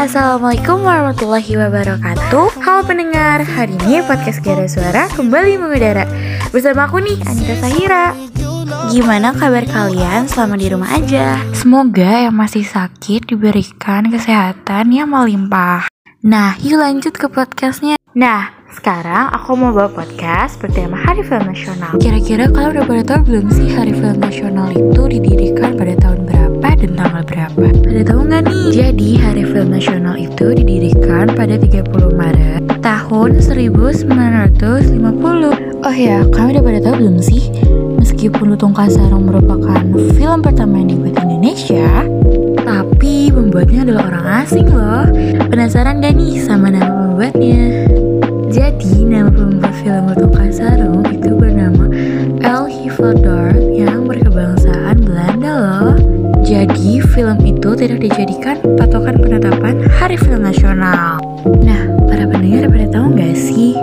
Assalamualaikum warahmatullahi wabarakatuh. Halo pendengar, hari ini podcast Gara Suara kembali mengudara. Bersama aku nih, Anita Sahira. Gimana kabar kalian? Selama di rumah aja? Semoga yang masih sakit diberikan kesehatan yang melimpah Nah, yuk lanjut ke podcastnya. Nah, sekarang aku mau bawa podcast bertema Hari Film Nasional. Kira-kira kalian udah pada tahu belum sih Hari Film Nasional itu didirikan pada tahun? Dan tanggal berapa? Pada tahu nggak nih? Jadi Hari Film Nasional itu didirikan pada 30 Maret tahun 1950. Oh ya, kamu udah pada tahu belum sih? Meskipun Lutung Kasarong merupakan film pertama yang dibuat di Indonesia, tapi pembuatnya adalah orang asing loh. Penasaran gak nih film itu tidak dijadikan patokan penetapan Hari Film Nasional. Nah, para pendengar pada tahu nggak sih?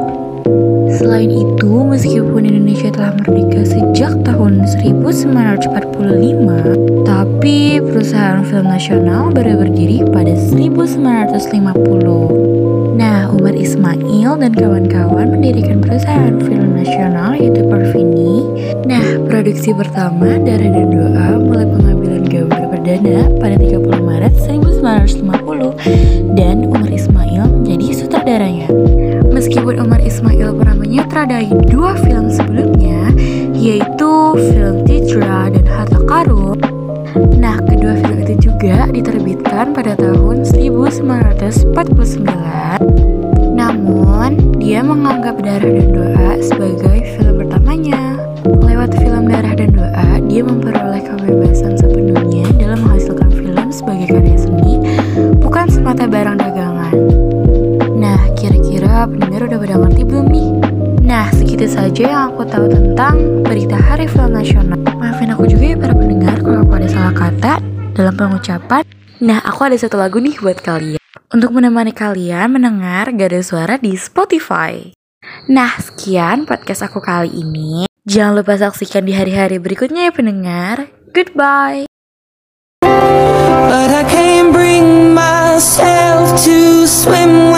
Selain itu, meskipun Indonesia telah merdeka sejak tahun 1945, tapi perusahaan film nasional baru berdiri pada 1950. Nah, Umar Ismail dan kawan-kawan mendirikan perusahaan film nasional yaitu Perfini. Nah, produksi pertama Darah dan Doa mulai pengambilan gambar perdana pada 30 Maret 1950 dan Umar Ismail menjadi sutradaranya. Meskipun Umar Ismail pernah menyutradarai dua film sebelumnya, yaitu film Titra dan Harta Karun. Nah, kedua film itu juga diterbitkan pada tahun 1949. Namun, dia menganggap Darah dan Doa sebagai sebagai karya seni, bukan semata barang dagangan. Nah, kira-kira pendengar udah pada ngerti belum nih? Nah, segitu saja yang aku tahu tentang berita Hari Film Nasional. Maafin aku juga ya para pendengar kalau aku ada salah kata dalam pengucapan. Nah, aku ada satu lagu nih buat kalian. Untuk menemani kalian mendengar Gada Suara di Spotify. Nah, sekian podcast aku kali ini. Jangan lupa saksikan di hari-hari berikutnya ya pendengar. Goodbye. swim